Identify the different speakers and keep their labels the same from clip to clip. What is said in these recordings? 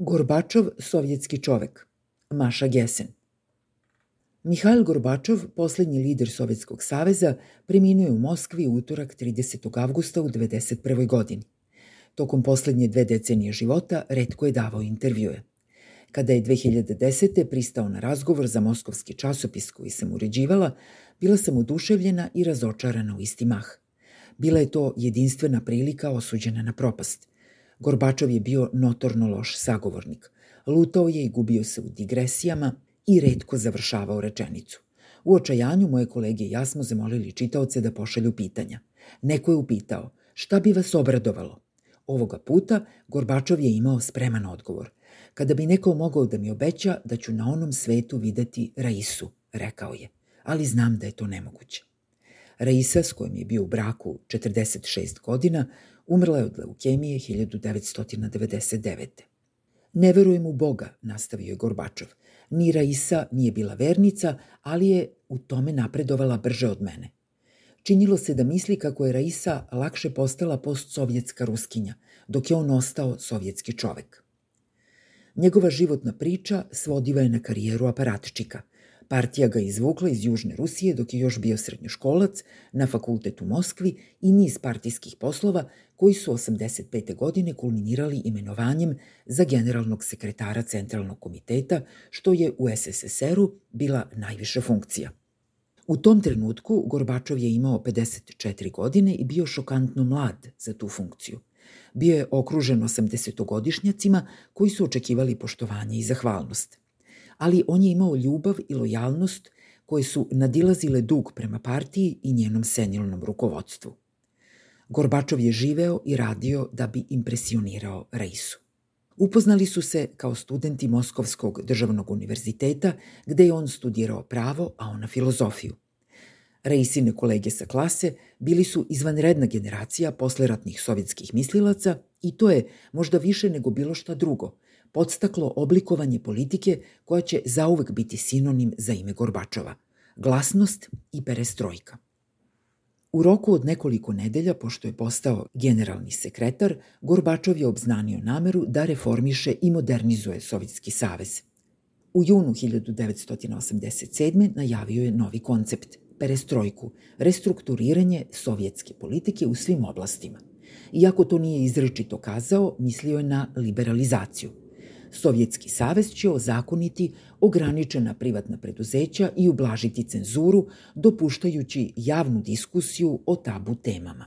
Speaker 1: Gorbačov, sovjetski čovek. Maša Gesen. Mihajl Gorbačov, poslednji lider Sovjetskog saveza, preminuo je u Moskvi utorak 30. avgusta u 1991. godini. Tokom poslednje dve decenije života redko je davao intervjue. Kada je 2010. pristao na razgovor za moskovski časopis koji sam uređivala, bila sam oduševljena i razočarana u isti mah. Bila je to jedinstvena prilika osuđena na propast. Gorbačov je bio notorno loš sagovornik. Lutao je i gubio se u digresijama i redko završavao rečenicu. U očajanju moje kolege i ja smo zamolili čitaoce da pošalju pitanja. Neko je upitao, šta bi vas obradovalo? Ovoga puta Gorbačov je imao spreman odgovor. Kada bi neko mogao da mi obeća da ću na onom svetu videti Raisu, rekao je, ali znam da je to nemoguće. Raisa, s kojim je bio u braku 46 godina, umrla je od leukemije 1999. Ne verujem u Boga, nastavio je Gorbačov. Ni Raisa nije bila vernica, ali je u tome napredovala brže od mene. Činilo se da misli kako je Raisa lakše postala postsovjetska ruskinja, dok je on ostao sovjetski čovek. Njegova životna priča svodiva je na karijeru aparatčika. Partija ga izvukla iz Južne Rusije dok je još bio srednjoškolac na fakultetu Moskvi i niz partijskih poslova koji su 85. godine kulminirali imenovanjem za generalnog sekretara Centralnog komiteta, što je u SSSR-u bila najviša funkcija. U tom trenutku Gorbačov je imao 54 godine i bio šokantno mlad za tu funkciju. Bio je okružen 80-godišnjacima koji su očekivali poštovanje i zahvalnost. Ali on je imao ljubav i lojalnost koje su nadilazile dug prema partiji i njenom senilnom rukovodstvu. Gorbačov je živeo i radio da bi impresionirao Reisu. Upoznali su se kao studenti Moskovskog državnog univerziteta, gde je on studirao pravo, a ona filozofiju. Reisine kolege sa klase bili su izvanredna generacija posleratnih sovjetskih mislilaca i to je, možda više nego bilo šta drugo, podstaklo oblikovanje politike koja će zauvek biti sinonim za ime Gorbačova – glasnost i perestrojka. U roku od nekoliko nedelja, pošto je postao generalni sekretar, Gorbačov je obznanio nameru da reformiše i modernizuje Sovjetski savez. U junu 1987. najavio je novi koncept – perestrojku, restrukturiranje sovjetske politike u svim oblastima. Iako to nije izrečito kazao, mislio je na liberalizaciju – Sovjetski savez će ozakoniti ograničena privatna preduzeća i ublažiti cenzuru, dopuštajući javnu diskusiju o tabu temama.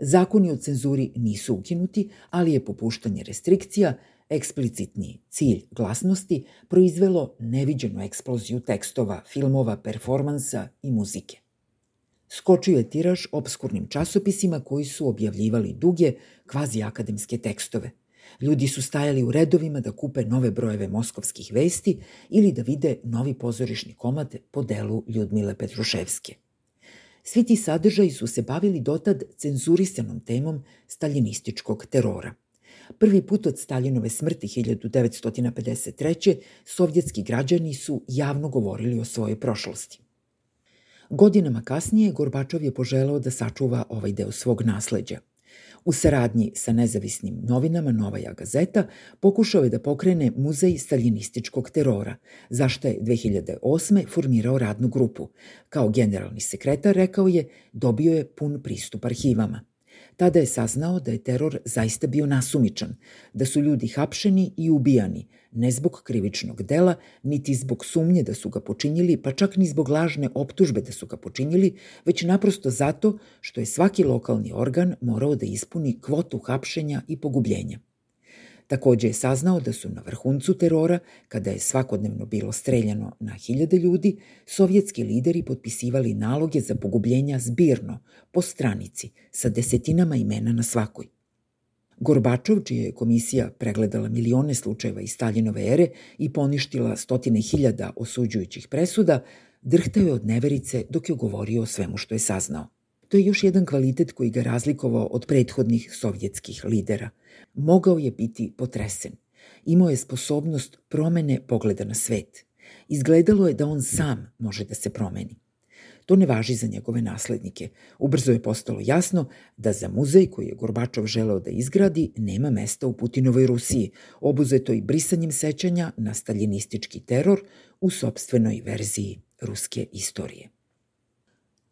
Speaker 1: Zakoni o cenzuri nisu ukinuti, ali je popuštanje restrikcija, eksplicitni cilj glasnosti, proizvelo neviđenu eksploziju tekstova, filmova, performansa i muzike. Skočio je tiraž obskurnim časopisima koji su objavljivali duge, kvazi akademske tekstove – Ljudi su stajali u redovima da kupe nove brojeve moskovskih vesti ili da vide novi pozorišni komad po delu Ljudmile Petruševske. Svi ti sadržaji su se bavili dotad cenzurisanom temom staljinističkog terora. Prvi put od Staljinove smrti 1953. sovjetski građani su javno govorili o svojoj prošlosti. Godinama kasnije Gorbačov je poželao da sačuva ovaj deo svog nasleđa – U saradnji sa nezavisnim novinama Novaja gazeta pokušao je da pokrene muzej staljinističkog terora, zašto je 2008. formirao radnu grupu. Kao generalni sekretar rekao je, dobio je pun pristup arhivama. Tada je saznao da je teror zaista bio nasumičan, da su ljudi hapšeni i ubijani, ne zbog krivičnog dela, niti zbog sumnje da su ga počinjili, pa čak ni zbog lažne optužbe da su ga počinjili, već naprosto zato što je svaki lokalni organ morao da ispuni kvotu hapšenja i pogubljenja. Takođe je saznao da su na vrhuncu terora, kada je svakodnevno bilo streljano na hiljade ljudi, sovjetski lideri potpisivali naloge za pogubljenja zbirno, po stranici, sa desetinama imena na svakoj. Gorbačov, čija je komisija pregledala milione slučajeva iz Staljinove ere i poništila stotine hiljada osuđujućih presuda, drhtao je od neverice dok je govorio o svemu što je saznao. To je još jedan kvalitet koji ga razlikovao od prethodnih sovjetskih lidera. Mogao je biti potresen. Imao je sposobnost promene pogleda na svet. Izgledalo je da on sam može da se promeni. to ne važi za njegove naslednike. Ubrzo je postalo jasno da za muzej koji je Gorbačov želeo da izgradi nema mesta u Putinovoj Rusiji, obuzeto i brisanjem sećanja na staljinistički teror u sobstvenoj verziji ruske istorije.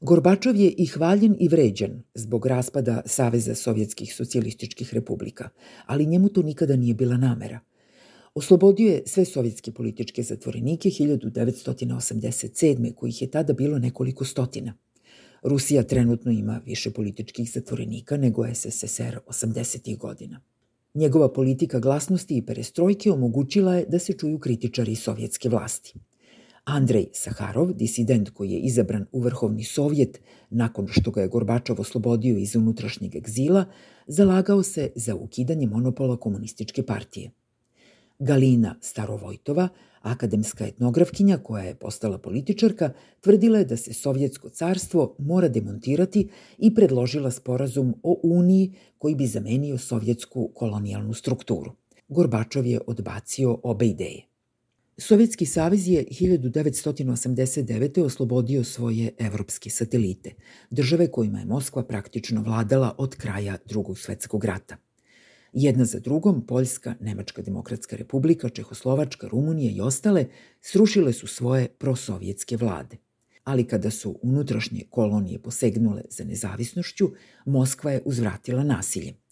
Speaker 1: Gorbačov je i hvaljen i vređan zbog raspada Saveza sovjetskih socijalističkih republika, ali njemu to nikada nije bila namera – Oslobodio je sve sovjetske političke zatvorenike 1987. kojih je tada bilo nekoliko stotina. Rusija trenutno ima više političkih zatvorenika nego SSSR 80. godina. Njegova politika glasnosti i perestrojke omogućila je da se čuju kritičari sovjetske vlasti. Andrej Saharov, disident koji je izabran u Vrhovni sovjet nakon što ga je Gorbačov oslobodio iz unutrašnjeg egzila, zalagao se za ukidanje monopola komunističke partije – Galina Starovojtova, akademska etnografkinja koja je postala političarka, tvrdila je da se Sovjetsko carstvo mora demontirati i predložila sporazum o Uniji koji bi zamenio sovjetsku kolonijalnu strukturu. Gorbačov je odbacio obe ideje. Sovjetski savez je 1989. oslobodio svoje evropske satelite, države kojima je Moskva praktično vladala od kraja drugog svetskog rata. Jedna za drugom, Poljska, Nemačka demokratska republika, Čehoslovačka, Rumunija i ostale srušile su svoje prosovjetske vlade. Ali kada su unutrašnje kolonije posegnule za nezavisnošću, Moskva je uzvratila nasiljem.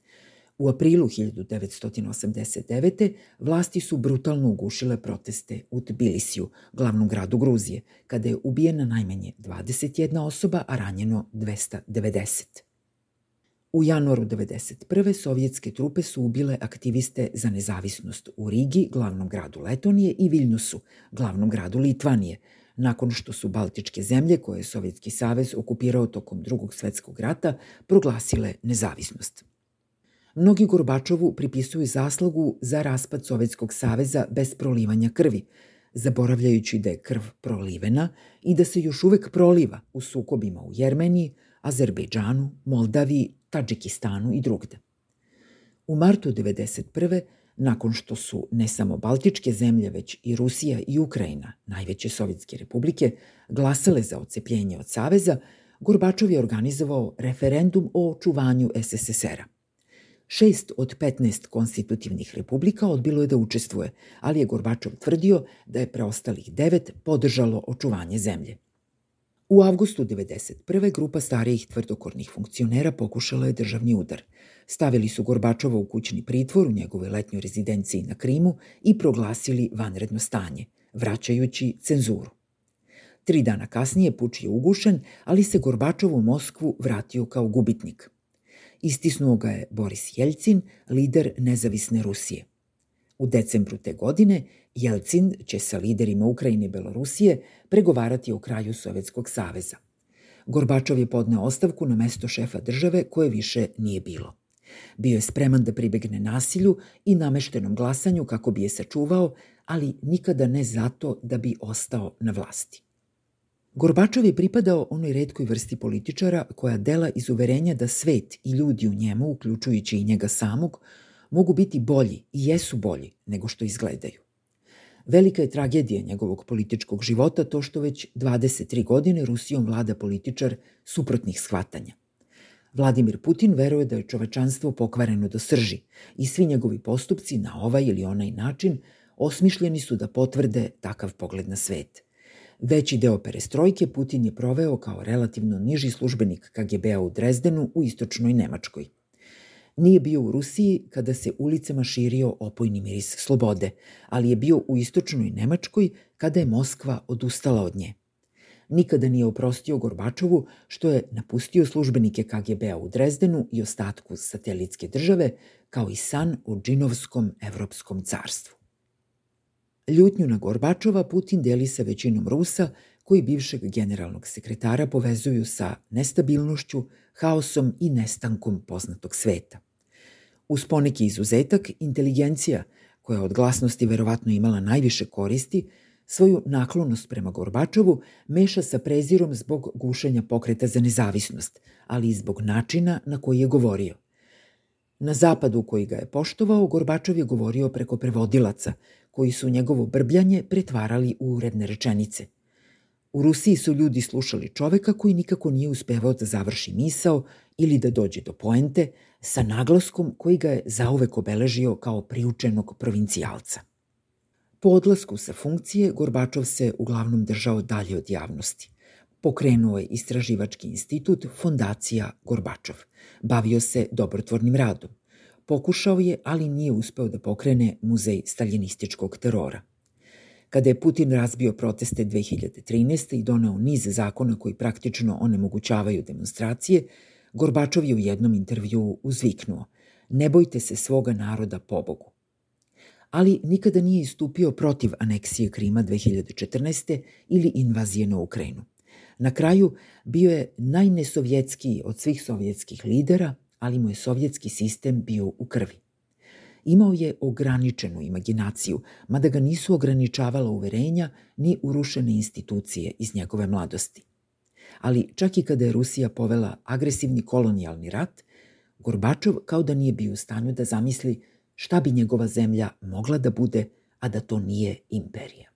Speaker 1: U aprilu 1989. vlasti su brutalno ugušile proteste u Tbilisiju, glavnom gradu Gruzije, kada je ubijena najmanje 21 osoba, a ranjeno 290. U januaru 1991. sovjetske trupe su ubile aktiviste za nezavisnost u Rigi, glavnom gradu Letonije, i Viljnusu, glavnom gradu Litvanije, nakon što su Baltičke zemlje, koje je Sovjetski savez okupirao tokom drugog svetskog rata, proglasile nezavisnost. Mnogi Gorbačovu pripisuju zaslugu za raspad Sovjetskog saveza bez prolivanja krvi, zaboravljajući da je krv prolivena i da se još uvek proliva u sukobima u Jermeniji, Azerbejdžanu, Moldaviji, Tadžikistanu i drugde. U martu 1991. nakon što su ne samo Baltičke zemlje, već i Rusija i Ukrajina, najveće sovjetske republike, glasale za ocepljenje od Saveza, Gorbačov je organizovao referendum o očuvanju SSSR-a. Šest od 15 konstitutivnih republika odbilo je da učestvuje, ali je Gorbačov tvrdio da je preostalih devet podržalo očuvanje zemlje. U avgustu 1991. grupa starijih tvrdokornih funkcionera pokušala je državni udar. Stavili su Gorbačova u kućni pritvor u njegovoj letnjoj rezidenciji na Krimu i proglasili vanredno stanje, vraćajući cenzuru. Tri dana kasnije puč je ugušen, ali se Gorbačov u Moskvu vratio kao gubitnik. Istisnuo ga je Boris Jeljcin, lider nezavisne Rusije. U decembru te godine Jelcin će sa liderima Ukrajine i Belorusije pregovarati o kraju Sovjetskog saveza. Gorbačov je podneo ostavku na mesto šefa države koje više nije bilo. Bio je spreman da pribegne nasilju i nameštenom glasanju kako bi je sačuvao, ali nikada ne zato da bi ostao na vlasti. Gorbačov je pripadao onoj redkoj vrsti političara koja dela iz uverenja da svet i ljudi u njemu, uključujući i njega samog, mogu biti bolji i jesu bolji nego što izgledaju. Velika je tragedija njegovog političkog života to što već 23 godine Rusijom vlada političar suprotnih shvatanja. Vladimir Putin veruje da je čovečanstvo pokvareno do srži i svi njegovi postupci na ovaj ili onaj način osmišljeni su da potvrde takav pogled na svet. Veći deo perestrojke Putin je proveo kao relativno niži službenik KGB-a u Drezdenu u istočnoj Nemačkoj – Nije bio u Rusiji kada se ulicama širio opojni miris slobode, ali je bio u istočnoj Nemačkoj kada je Moskva odustala od nje. Nikada nije oprostio Gorbačovu što je napustio službenike KGB-a u Drezdenu i ostatku satelitske države, kao i san o džinovskom evropskom carstvu. Ljutnju na Gorbačova Putin deli sa većinom Rusa koji bivšeg generalnog sekretara povezuju sa nestabilnošću, haosom i nestankom poznatog sveta. Uz poneki izuzetak, inteligencija, koja od glasnosti verovatno imala najviše koristi, svoju naklonost prema Gorbačovu meša sa prezirom zbog gušenja pokreta za nezavisnost, ali i zbog načina na koji je govorio. Na zapadu koji ga je poštovao, Gorbačov je govorio preko prevodilaca, koji su njegovo brbljanje pretvarali u uredne rečenice – U Rusiji su ljudi slušali čoveka koji nikako nije uspevao da završi misao ili da dođe do poente sa naglaskom koji ga je zauvek obeležio kao priučenog provincijalca. Po odlasku sa funkcije, Gorbačov se uglavnom držao dalje od javnosti. Pokrenuo je istraživački institut Fondacija Gorbačov. Bavio se dobrotvornim radom. Pokušao je, ali nije uspeo da pokrene muzej staljinističkog terora. Kada je Putin razbio proteste 2013. i doneo niz zakona koji praktično onemogućavaju demonstracije, Gorbačov je u jednom intervjuu uzviknuo Ne bojte se svoga naroda pobogu. Ali nikada nije istupio protiv aneksije Krima 2014. ili invazije na Ukrajinu. Na kraju bio je najnesovjetskiji od svih sovjetskih lidera, ali mu je sovjetski sistem bio u krvi. Imao je ograničenu imaginaciju, mada ga nisu ograničavala uverenja ni urušene institucije iz njegove mladosti. Ali čak i kada je Rusija povela agresivni kolonijalni rat, Gorbačov kao da nije bio u stanju da zamisli šta bi njegova zemlja mogla da bude, a da to nije imperija.